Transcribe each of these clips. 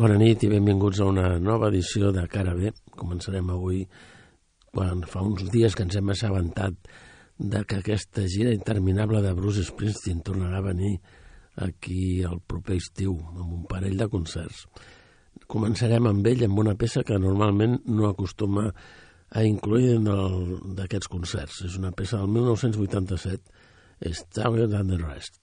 Bona nit i benvinguts a una nova edició de Cara B. Començarem avui quan fa uns dies que ens hem assabentat de que aquesta gira interminable de Bruce Springsteen tornarà a venir aquí el proper estiu amb un parell de concerts. Començarem amb ell amb una peça que normalment no acostuma a incluir en d'aquests concerts. És una peça del 1987, és Tower Than the Rest.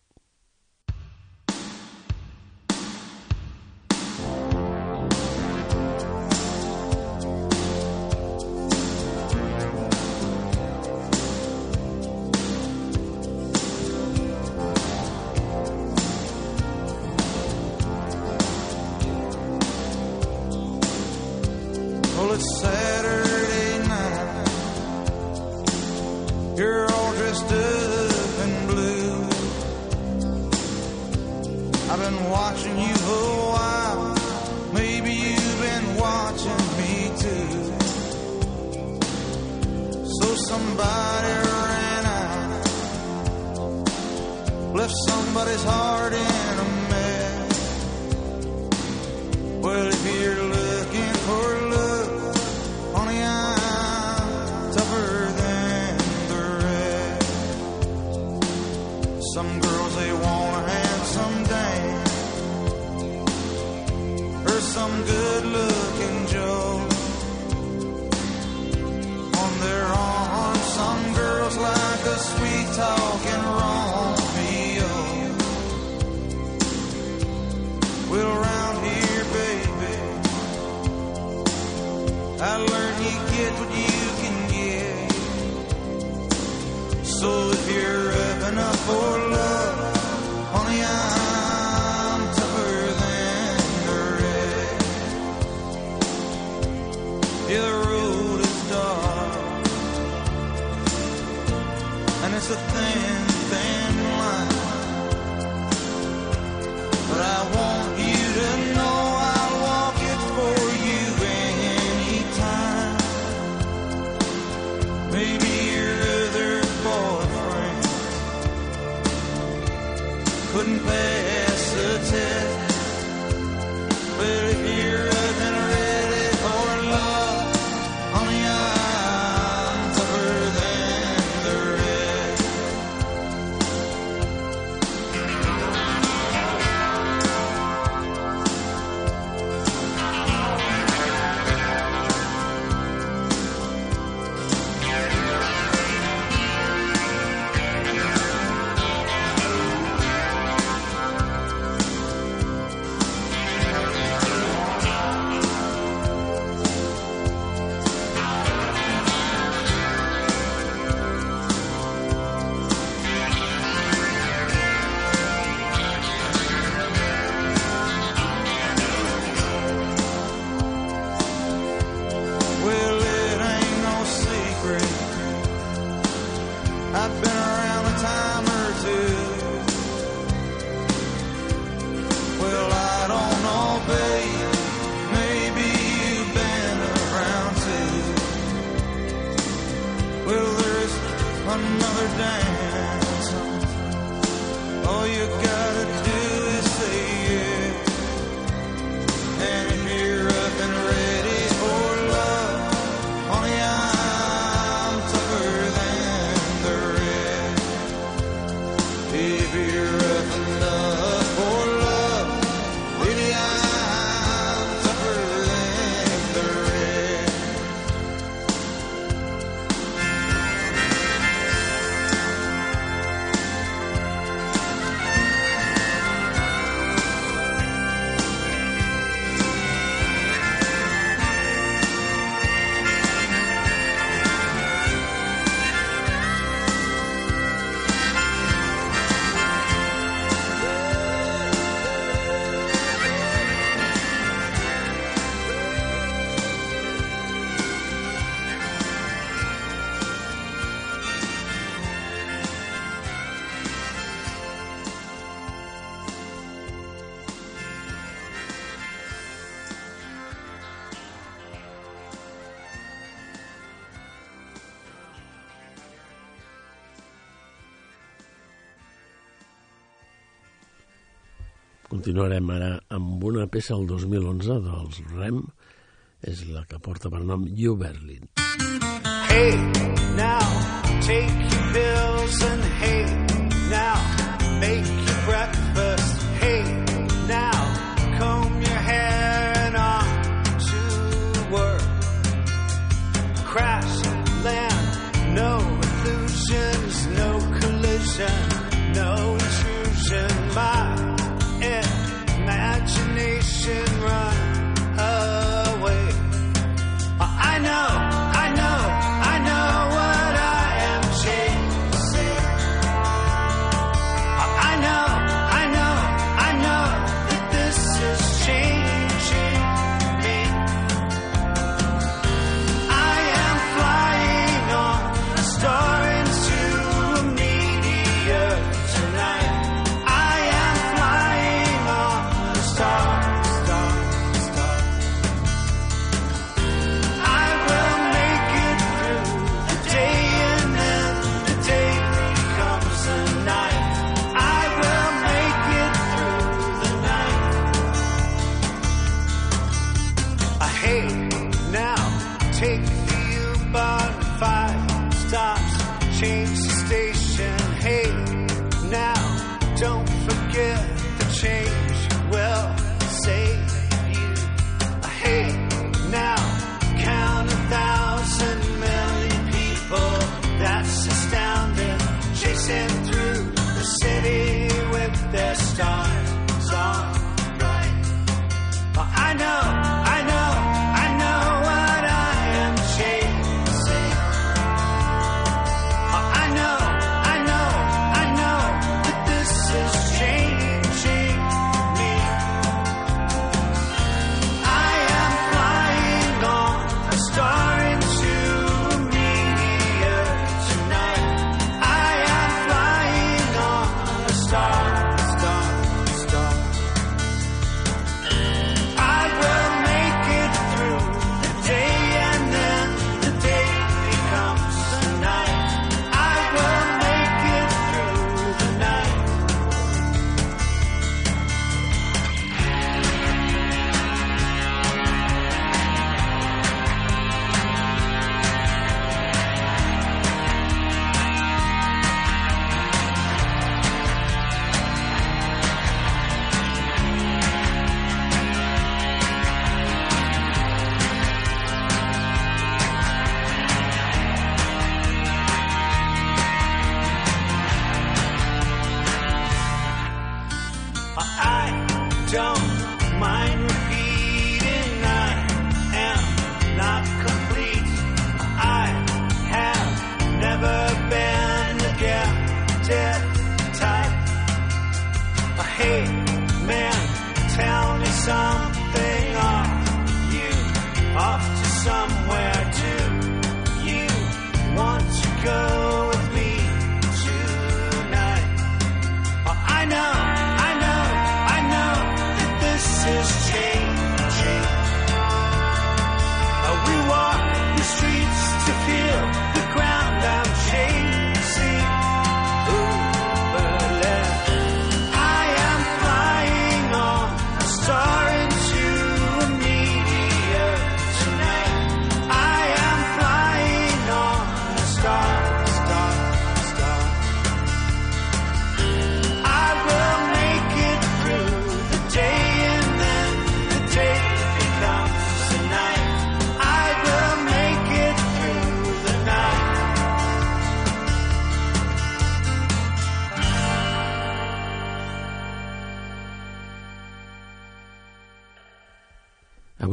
Continuarem ara amb una peça del 2011 dels REM, és la que porta per nom You Berlin. Hey, now, take your pills and hey, now, make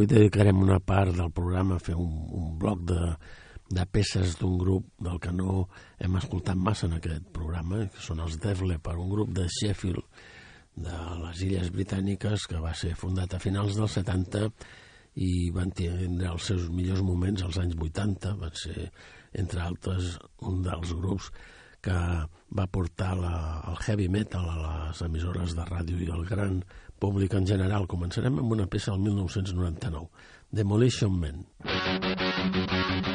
avui dedicarem una part del programa a fer un, un bloc de, de peces d'un grup del que no hem escoltat massa en aquest programa, que són els Devle, per un grup de Sheffield, de les Illes Britàniques, que va ser fundat a finals dels 70 i van tindre els seus millors moments als anys 80, van ser, entre altres, un dels grups que va portar la, el heavy metal a les emissores de ràdio i el gran públic en general. Començarem amb una peça del 1999, Demolition Man. Demolition Man.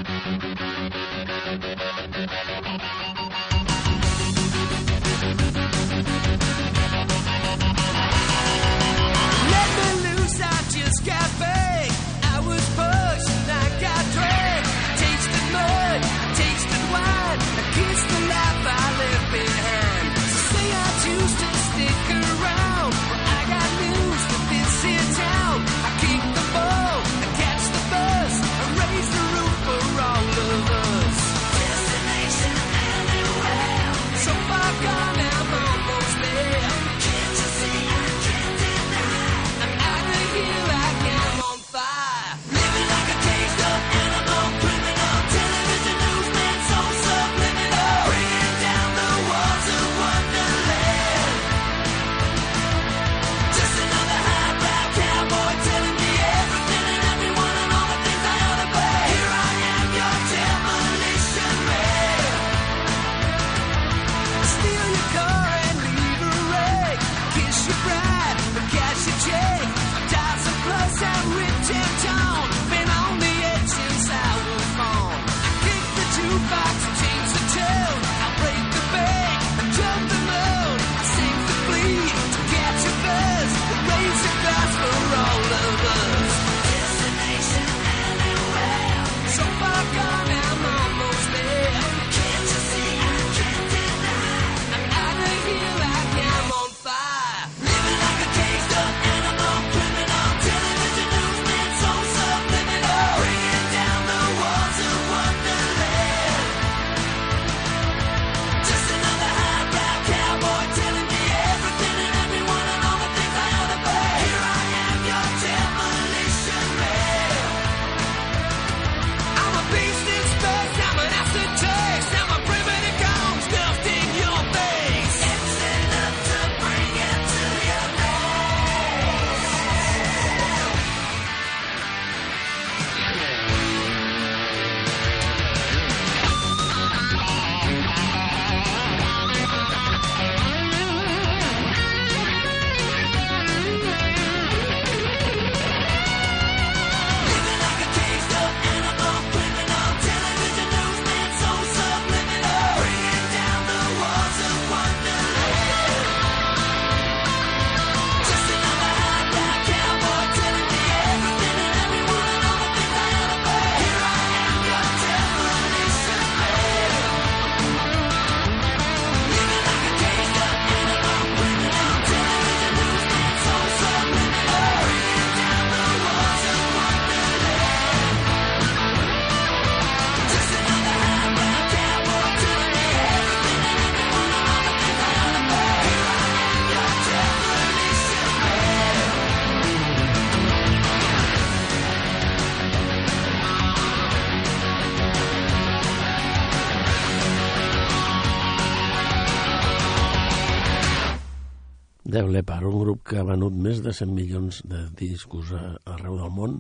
Def Leppard, un grup que ha venut més de 100 milions de discos a, arreu del món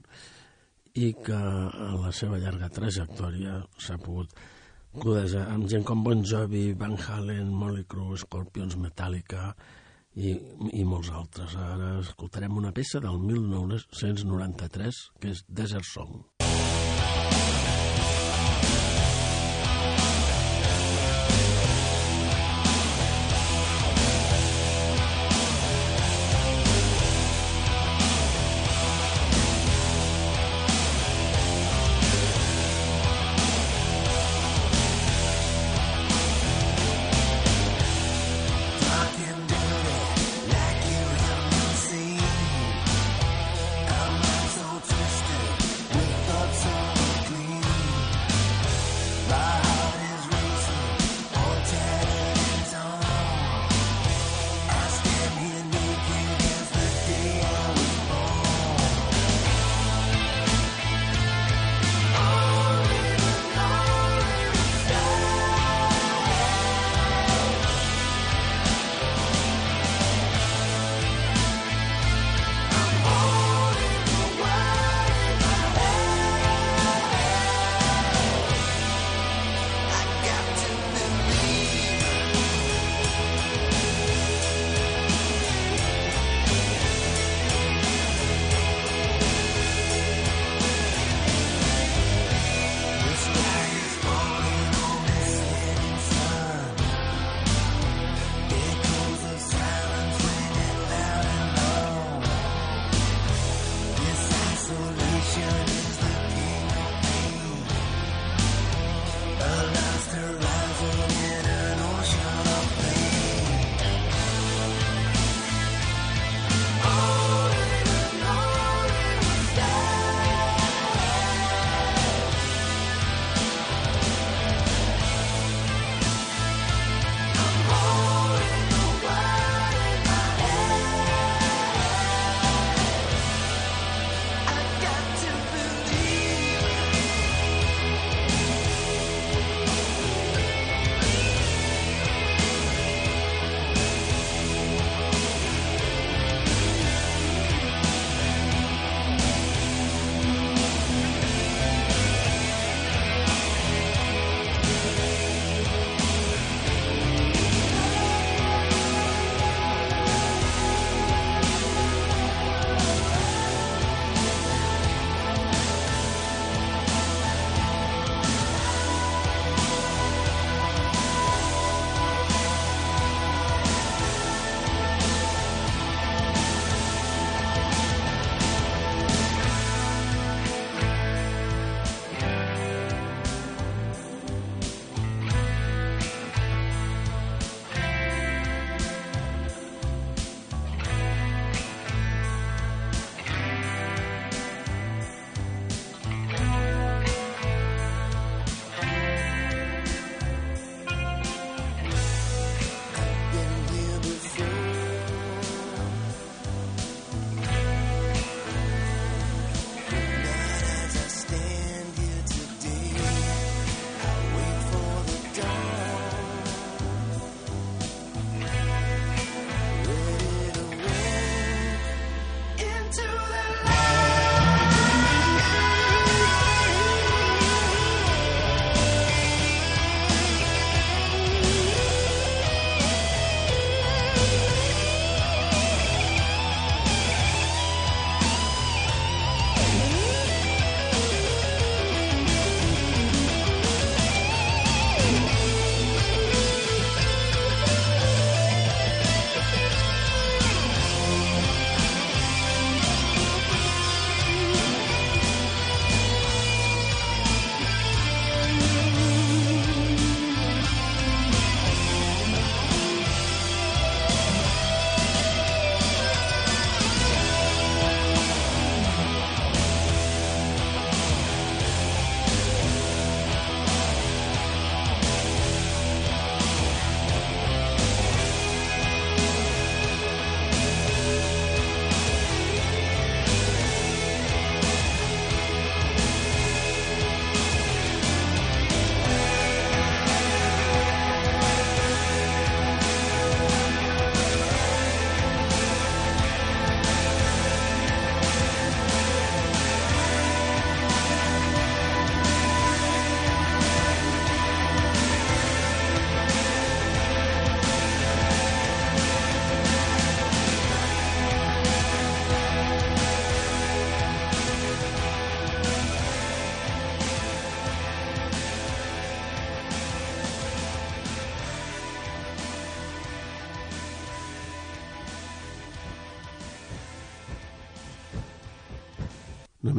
i que en la seva llarga trajectòria s'ha pogut codejar amb gent com Bon Jovi, Van Halen, Molly Crue, Scorpions, Metallica i, i molts altres. Ara escoltarem una peça del 1993 que és Desert Song.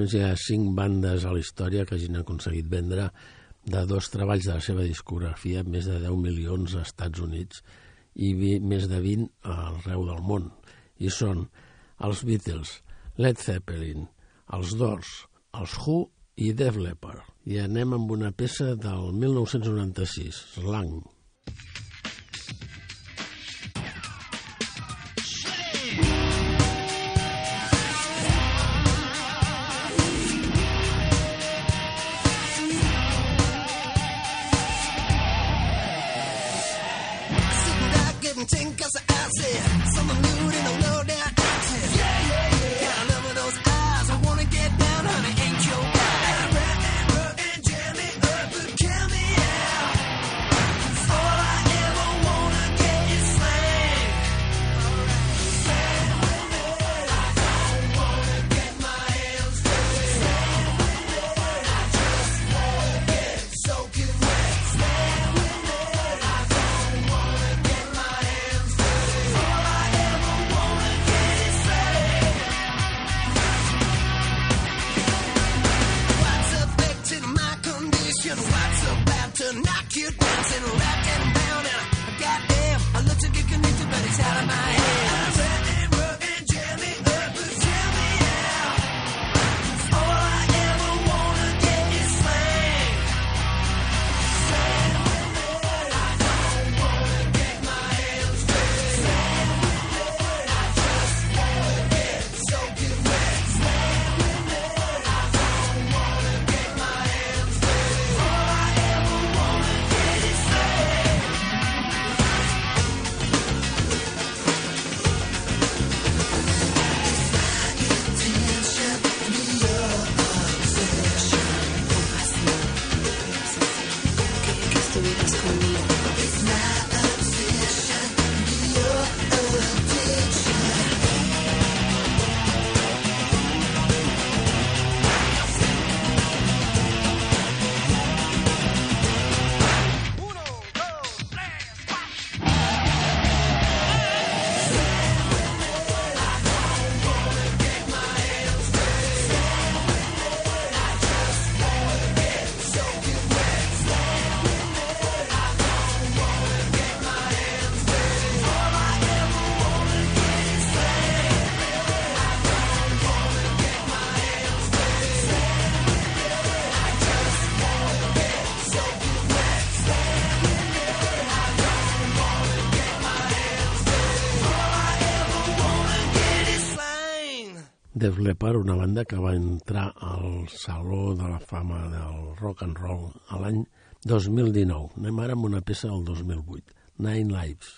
Només hi ha cinc bandes a la història que hagin aconseguit vendre de dos treballs de la seva discografia més de 10 milions als Estats Units i més de 20 arreu del món. I són els Beatles, Led Zeppelin, els Doors, els Who i Def Leppard. I anem amb una peça del 1996, Slang. question what's about to knock you down. Sitting rock and down, and goddamn, I looked to get connected, but it's out of my hands. Leppard, una banda que va entrar al Saló de la Fama del Rock and Roll a l'any 2019. Anem ara amb una peça del 2008, Nine Lives.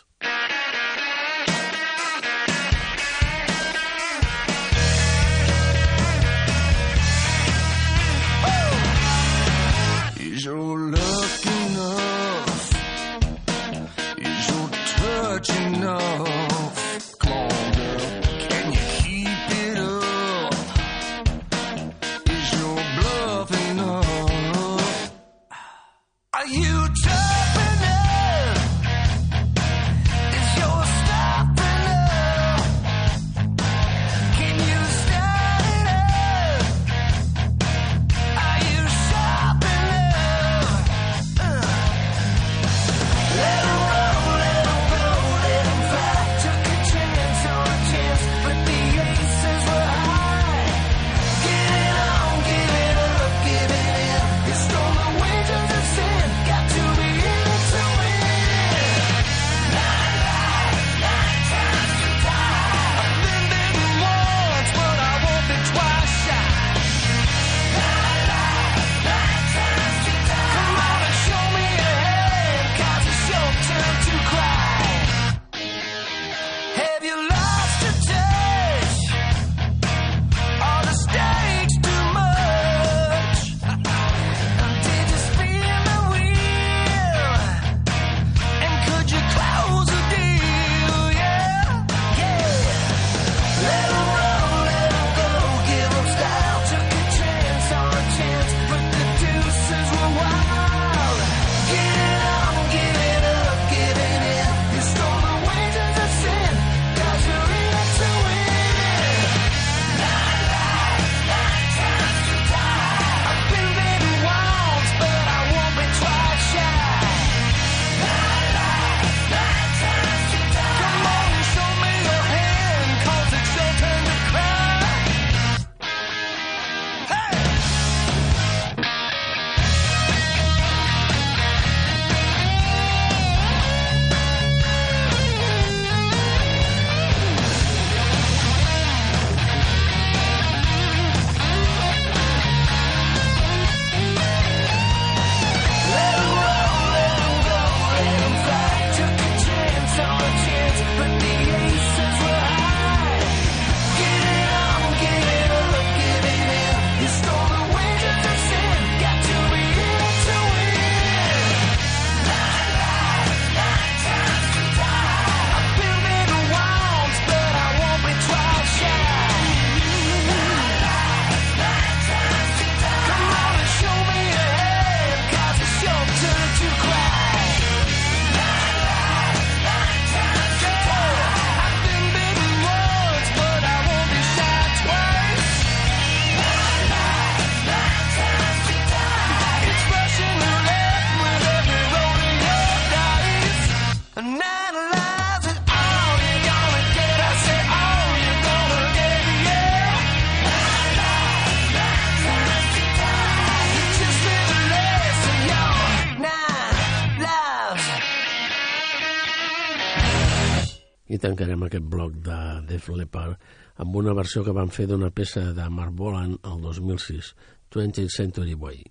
Aquest bloc de Def Leppard amb una versió que van fer d'una peça de Mark Bolan el 2006, 20th Century Boy.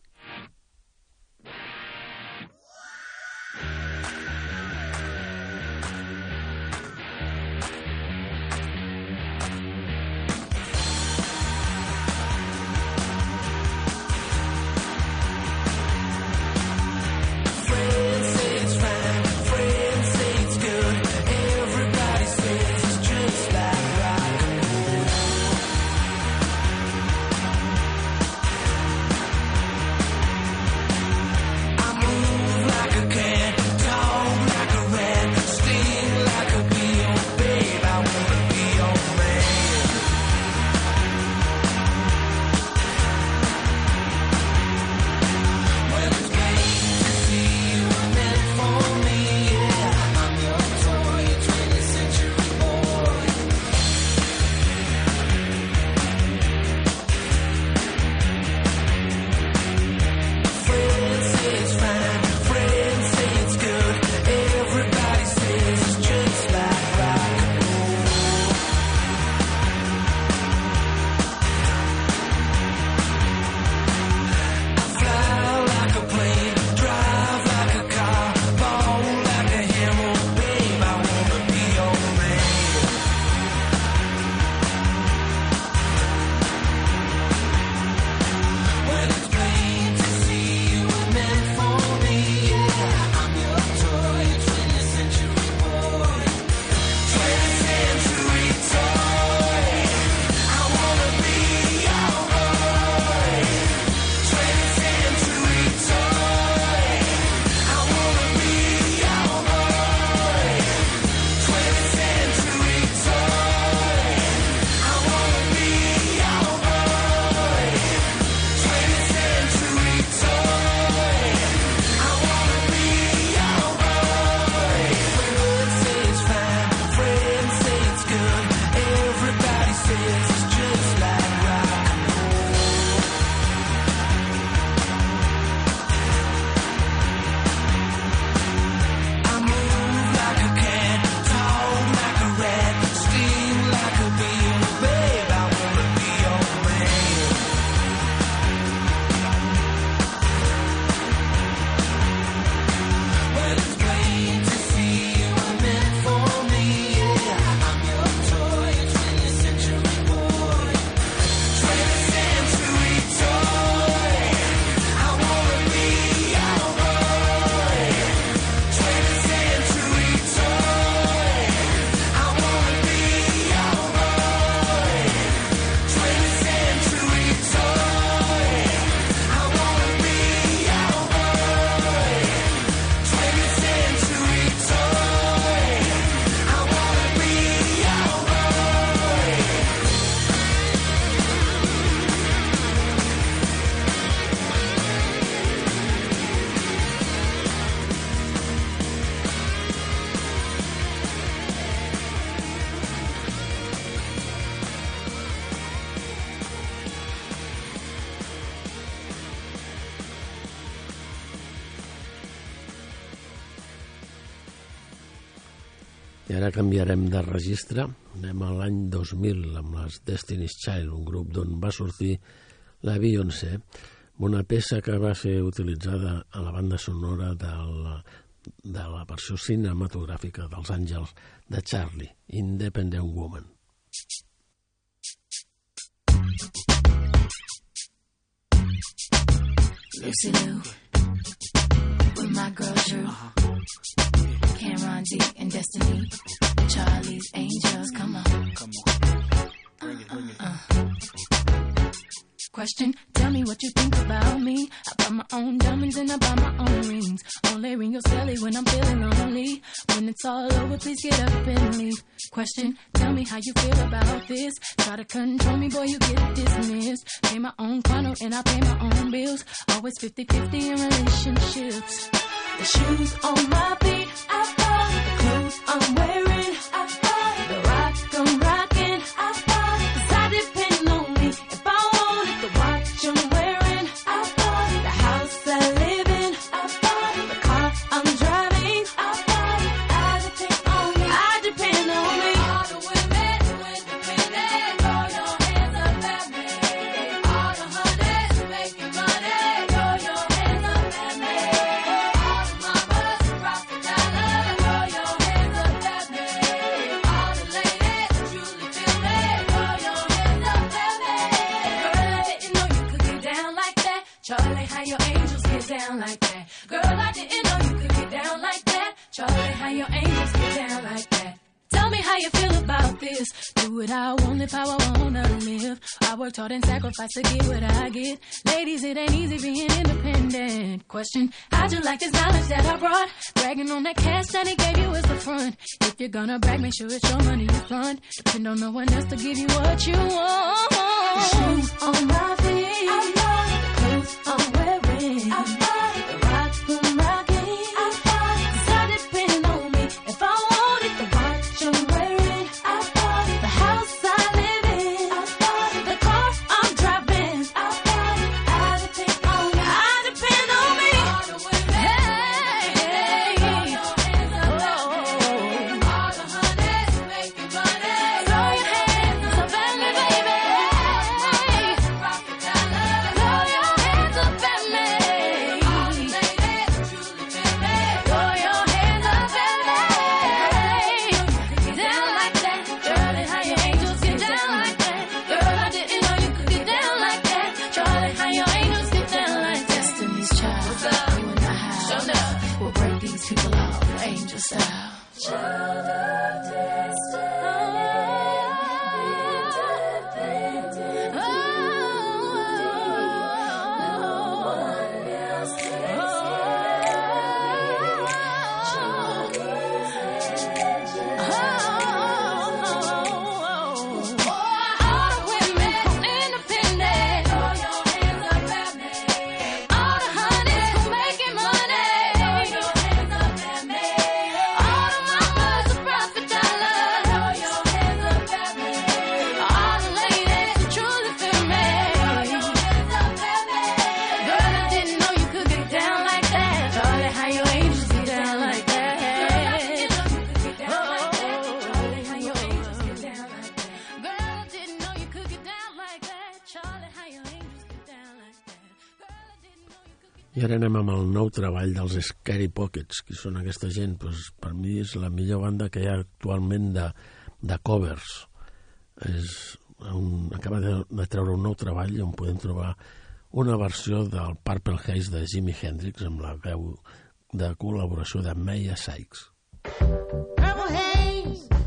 Canviarem de registre. Anem a l'any 2000 amb les Destiny's Child, un grup d'on va sortir la Beyoncé, una peça que va ser utilitzada a la banda sonora de la, de la versió cinematogràfica dels Àngels de Charlie, Independent Woman. Lucy Lou, with my girl Drew. Cameron D and Destiny. Charlie's Angels, come on. Come on. Bring it, bring it. Uh, uh. Question, tell me what you think about me. I buy my own diamonds and I buy my own rings. Only ring your celly when I'm feeling lonely. When it's all over, please get up and leave. Question, tell me how you feel about this. Try to control me, boy, you get dismissed. Pay my own condo and I pay my own bills. Always 50-50 in relationships. The shoes on my feet, I buy. The clothes I'm wearing, taught and sacrificed to get what I get. Ladies, it ain't easy being independent. Question, how'd you like this knowledge that I brought? Bragging on that cash that he gave you is the front. If you're gonna brag, make sure it's your money you fund. Depend on no one else to give you what you want. Shoes on my feet. I clothes I'm wearing. treball dels Scary Pockets, que són aquesta gent, doncs, per mi és la millor banda que hi ha actualment de, de covers. És un, acaba de, de treure un nou treball on podem trobar una versió del Purple Haze de Jimi Hendrix amb la veu de col·laboració de Meia Sykes. Purple Haze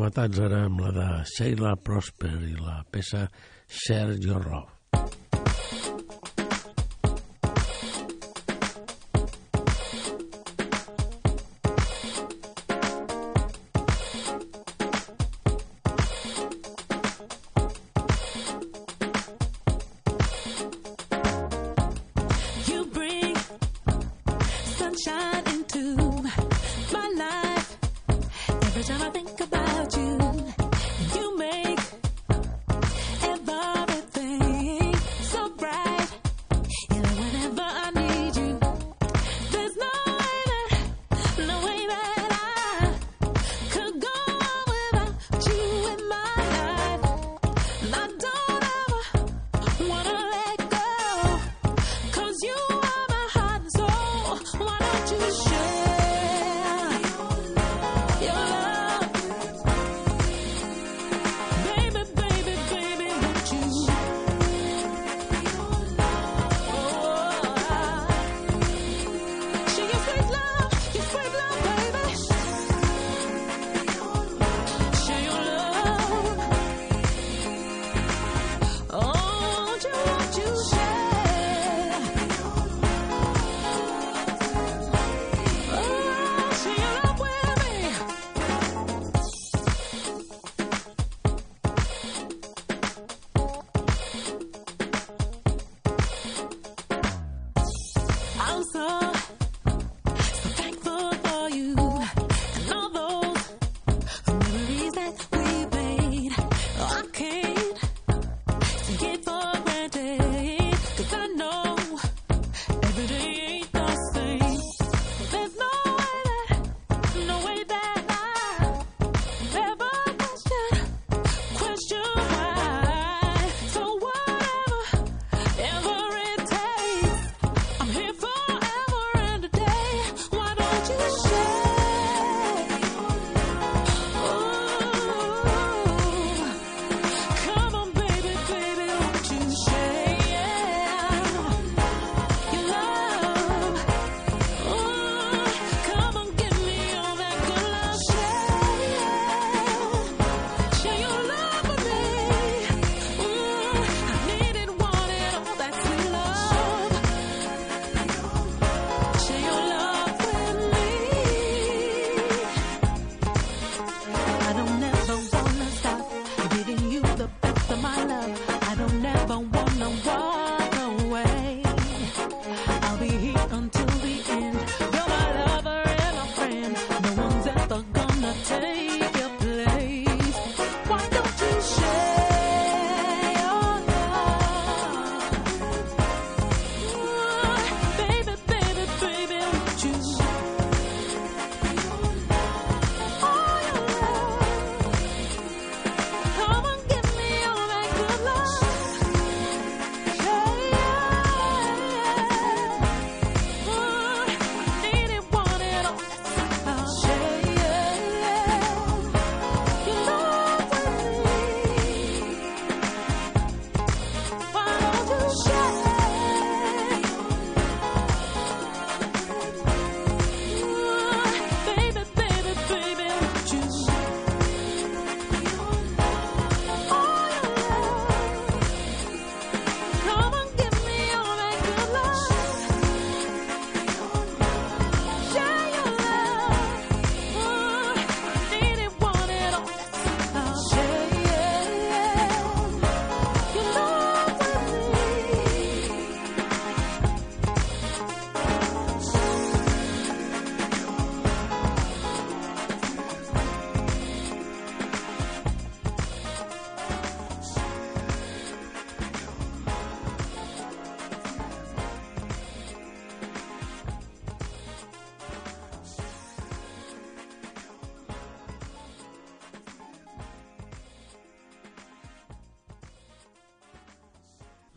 novetats ara amb la de Sheila Prosper i la peça Share Your Love.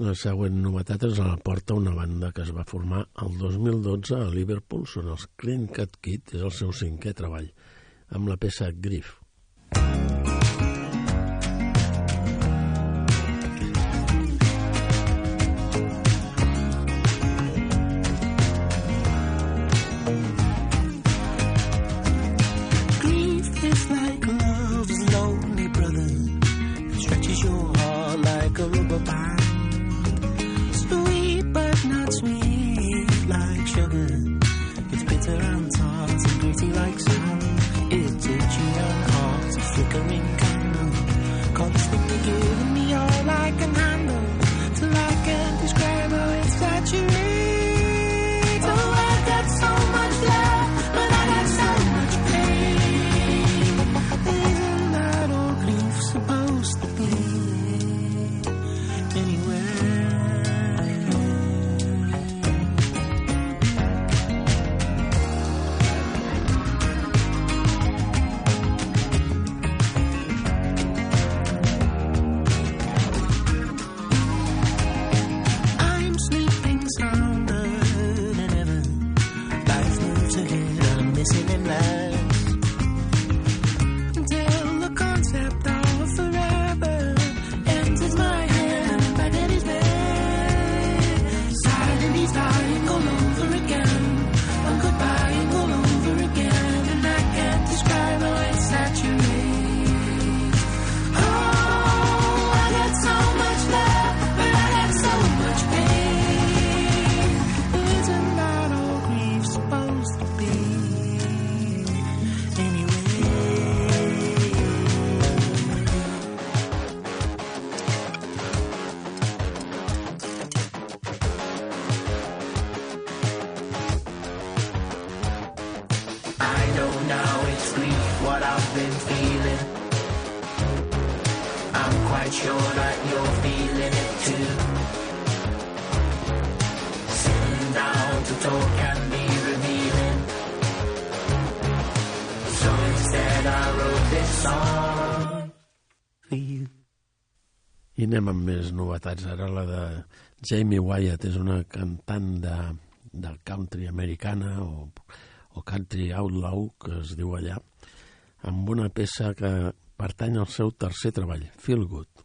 La següent novetat ens la porta una banda que es va formar el 2012 a Liverpool, són els Clean Cut Kid, és el seu cinquè treball, amb la peça Griff. Thank. anem amb més novetats. Ara la de Jamie Wyatt és una cantant de, del country americana o, o country outlaw, que es diu allà, amb una peça que pertany al seu tercer treball, Feel Good.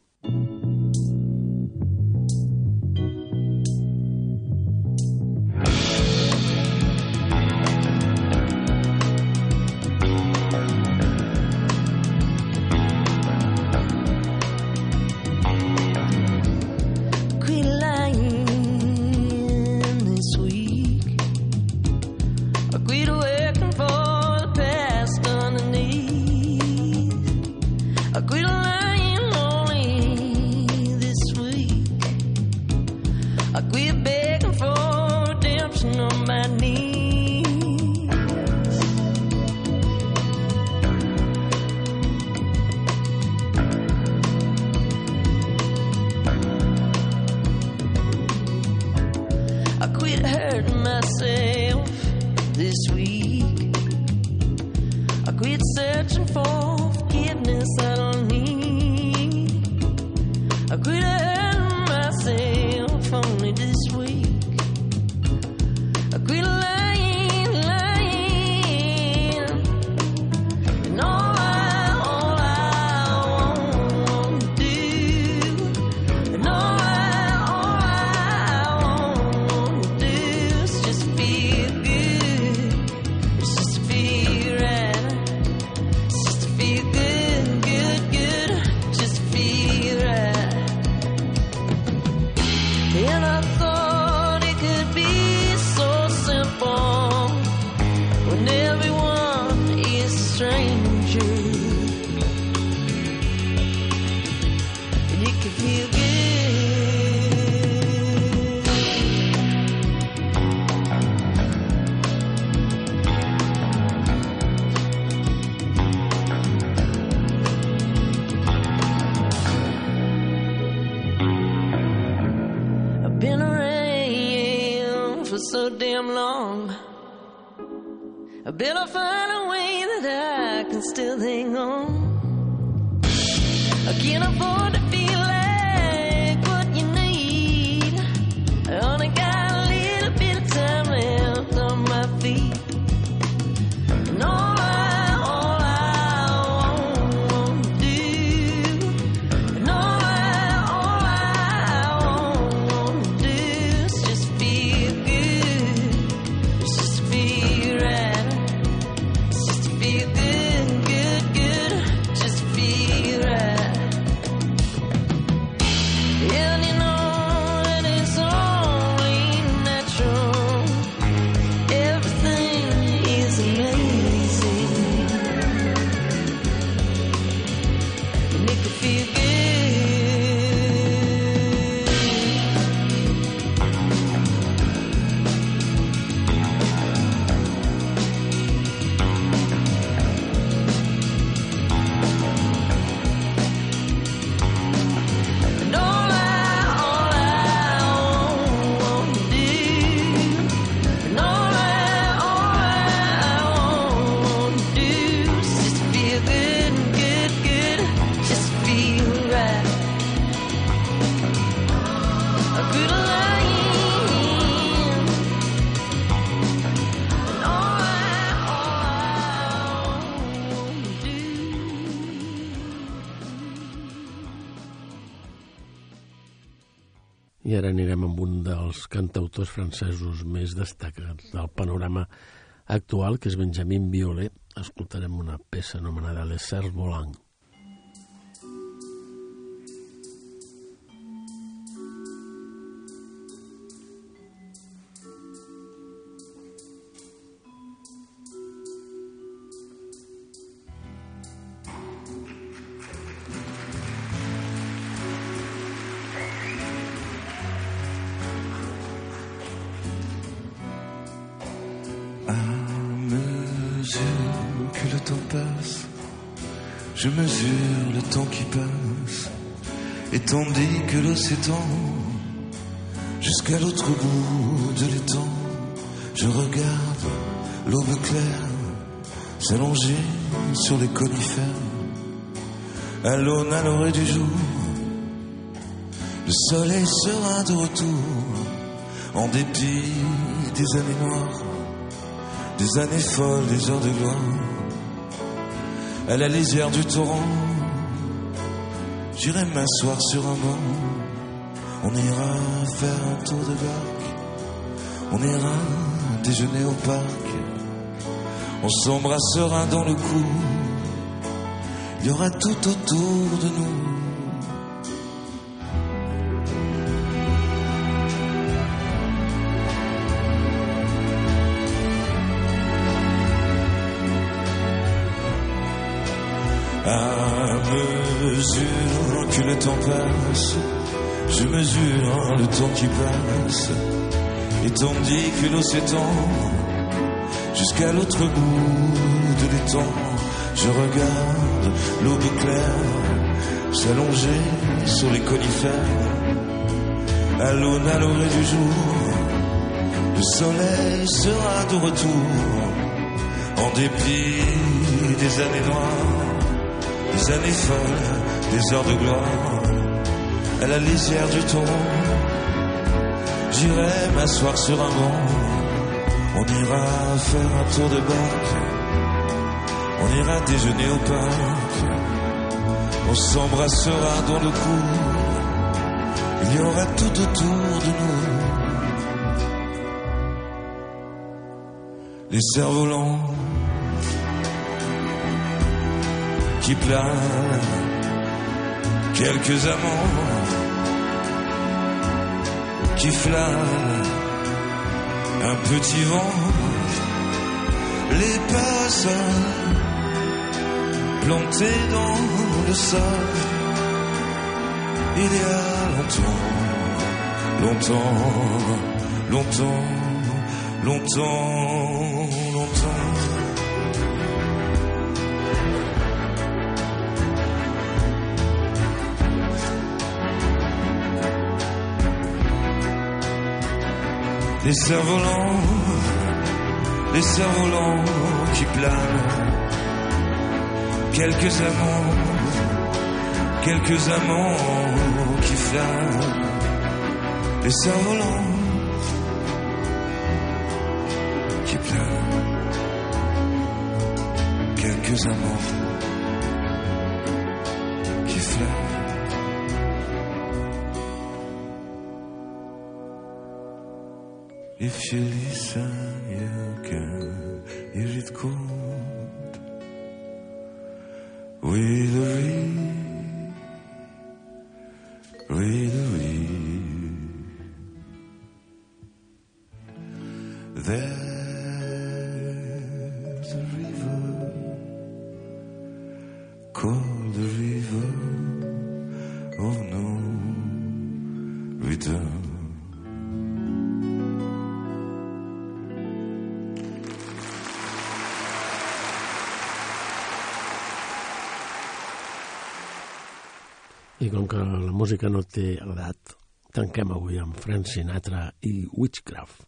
so damn long. I better find a way that I can still hang on. I can't afford to be. I ara anirem amb un dels cantautors francesos més destacats del panorama actual, que és Benjamin Violet. Escoltarem una peça anomenada Les Cerfs Volants. Jusqu'à l'autre bout de l'étang, je regarde l'aube claire s'allonger sur les conifères. À l'aune, à l'orée du jour, le soleil sera de retour en dépit des années noires, des années folles, des heures de gloire. À la lisière du torrent, j'irai m'asseoir sur un banc. On ira faire un tour de barque, on ira déjeuner au parc. On s'embrassera dans le cou, il y aura tout autour de nous. À mesure que le temps passe, je mesure le temps qui passe. Et tandis que l'eau s'étend jusqu'à l'autre bout de l'étang, je regarde l'aube claire s'allonger sur les conifères. À l'aune, à l'orée du jour, le soleil sera de retour en dépit des années noires des années folles, des heures de gloire, à la lisière du torrent. J'irai m'asseoir sur un banc, on ira faire un tour de barque, on ira déjeuner au parc, on s'embrassera dans le cou, il y aura tout autour de nous. Les cerfs-volants qui planent, quelques amants qui flânent, un petit vent. Les passe plantés dans le sol. Il y a longtemps, longtemps, longtemps, longtemps, Les cerfs-volants, les cerfs-volants qui planent, quelques amants, quelques amants qui flânent, les cerfs-volants qui planent, quelques amants If you listen, you can Com que la música no té edat, tanquem avui amb Frank Sinatra i Witchcraft.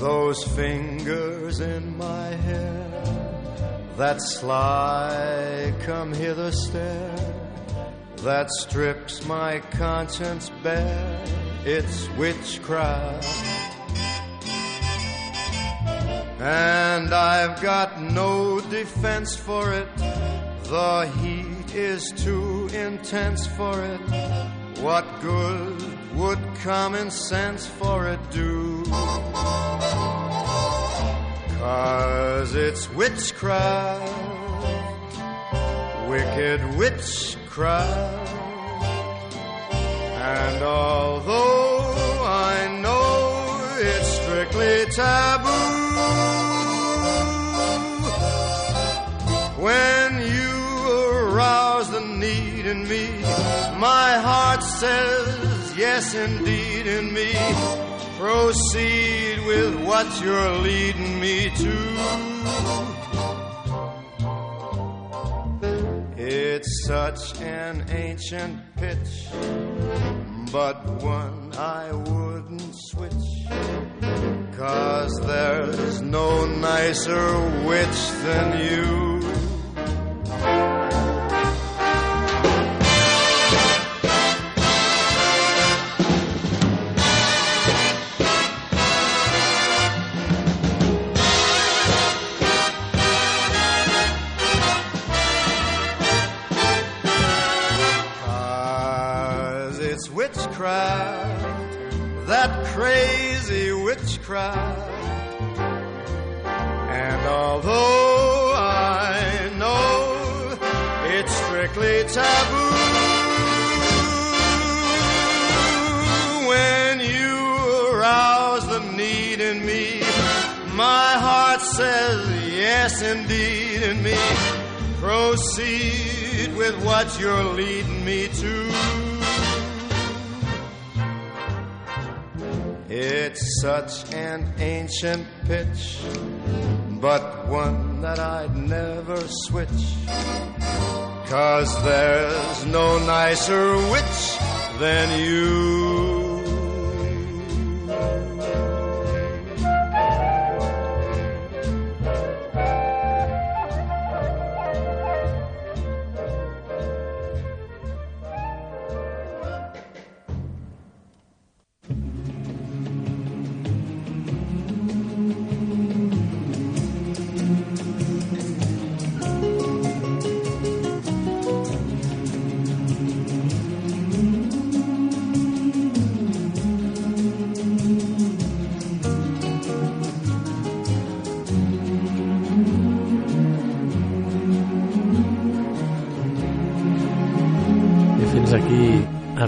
Those fingers in my hair, that sly come hither stare, that strips my conscience bare, it's witchcraft. And I've got no defense for it, the heat is too intense for it. What good would common sense for it do? Cause it's witchcraft, wicked witchcraft. And although I know it's strictly taboo, my heart says yes indeed in me. Proceed with what you're leading me to. It's such an ancient pitch, but one I wouldn't switch. Cause there's no nicer witch than you. Witchcraft, that crazy witchcraft. And although I know it's strictly taboo, when you arouse the need in me, my heart says yes indeed in me. Proceed with what you're leading me to. It's such an ancient pitch, but one that I'd never switch. Cause there's no nicer witch than you.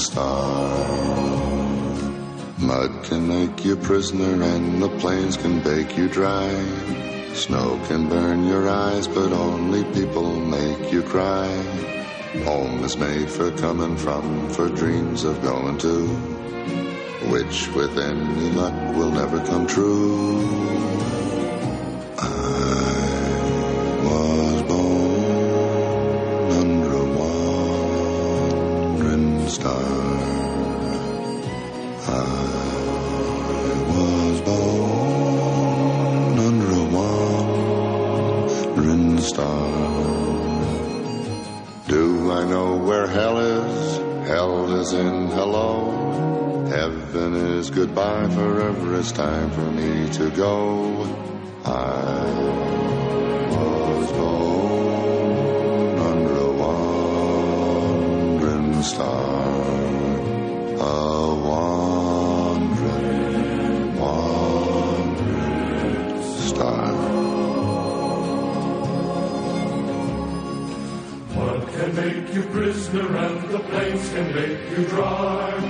Star. Mud can make you prisoner and the plains can bake you dry. Snow can burn your eyes, but only people make you cry. Home is made for coming from, for dreams of going to, which with any luck will never come true. Goodbye. Forever it's time for me to go. I was born under a wandering star. A wandering, wandering star. Mud can make you prisoner and the plains can make you dry.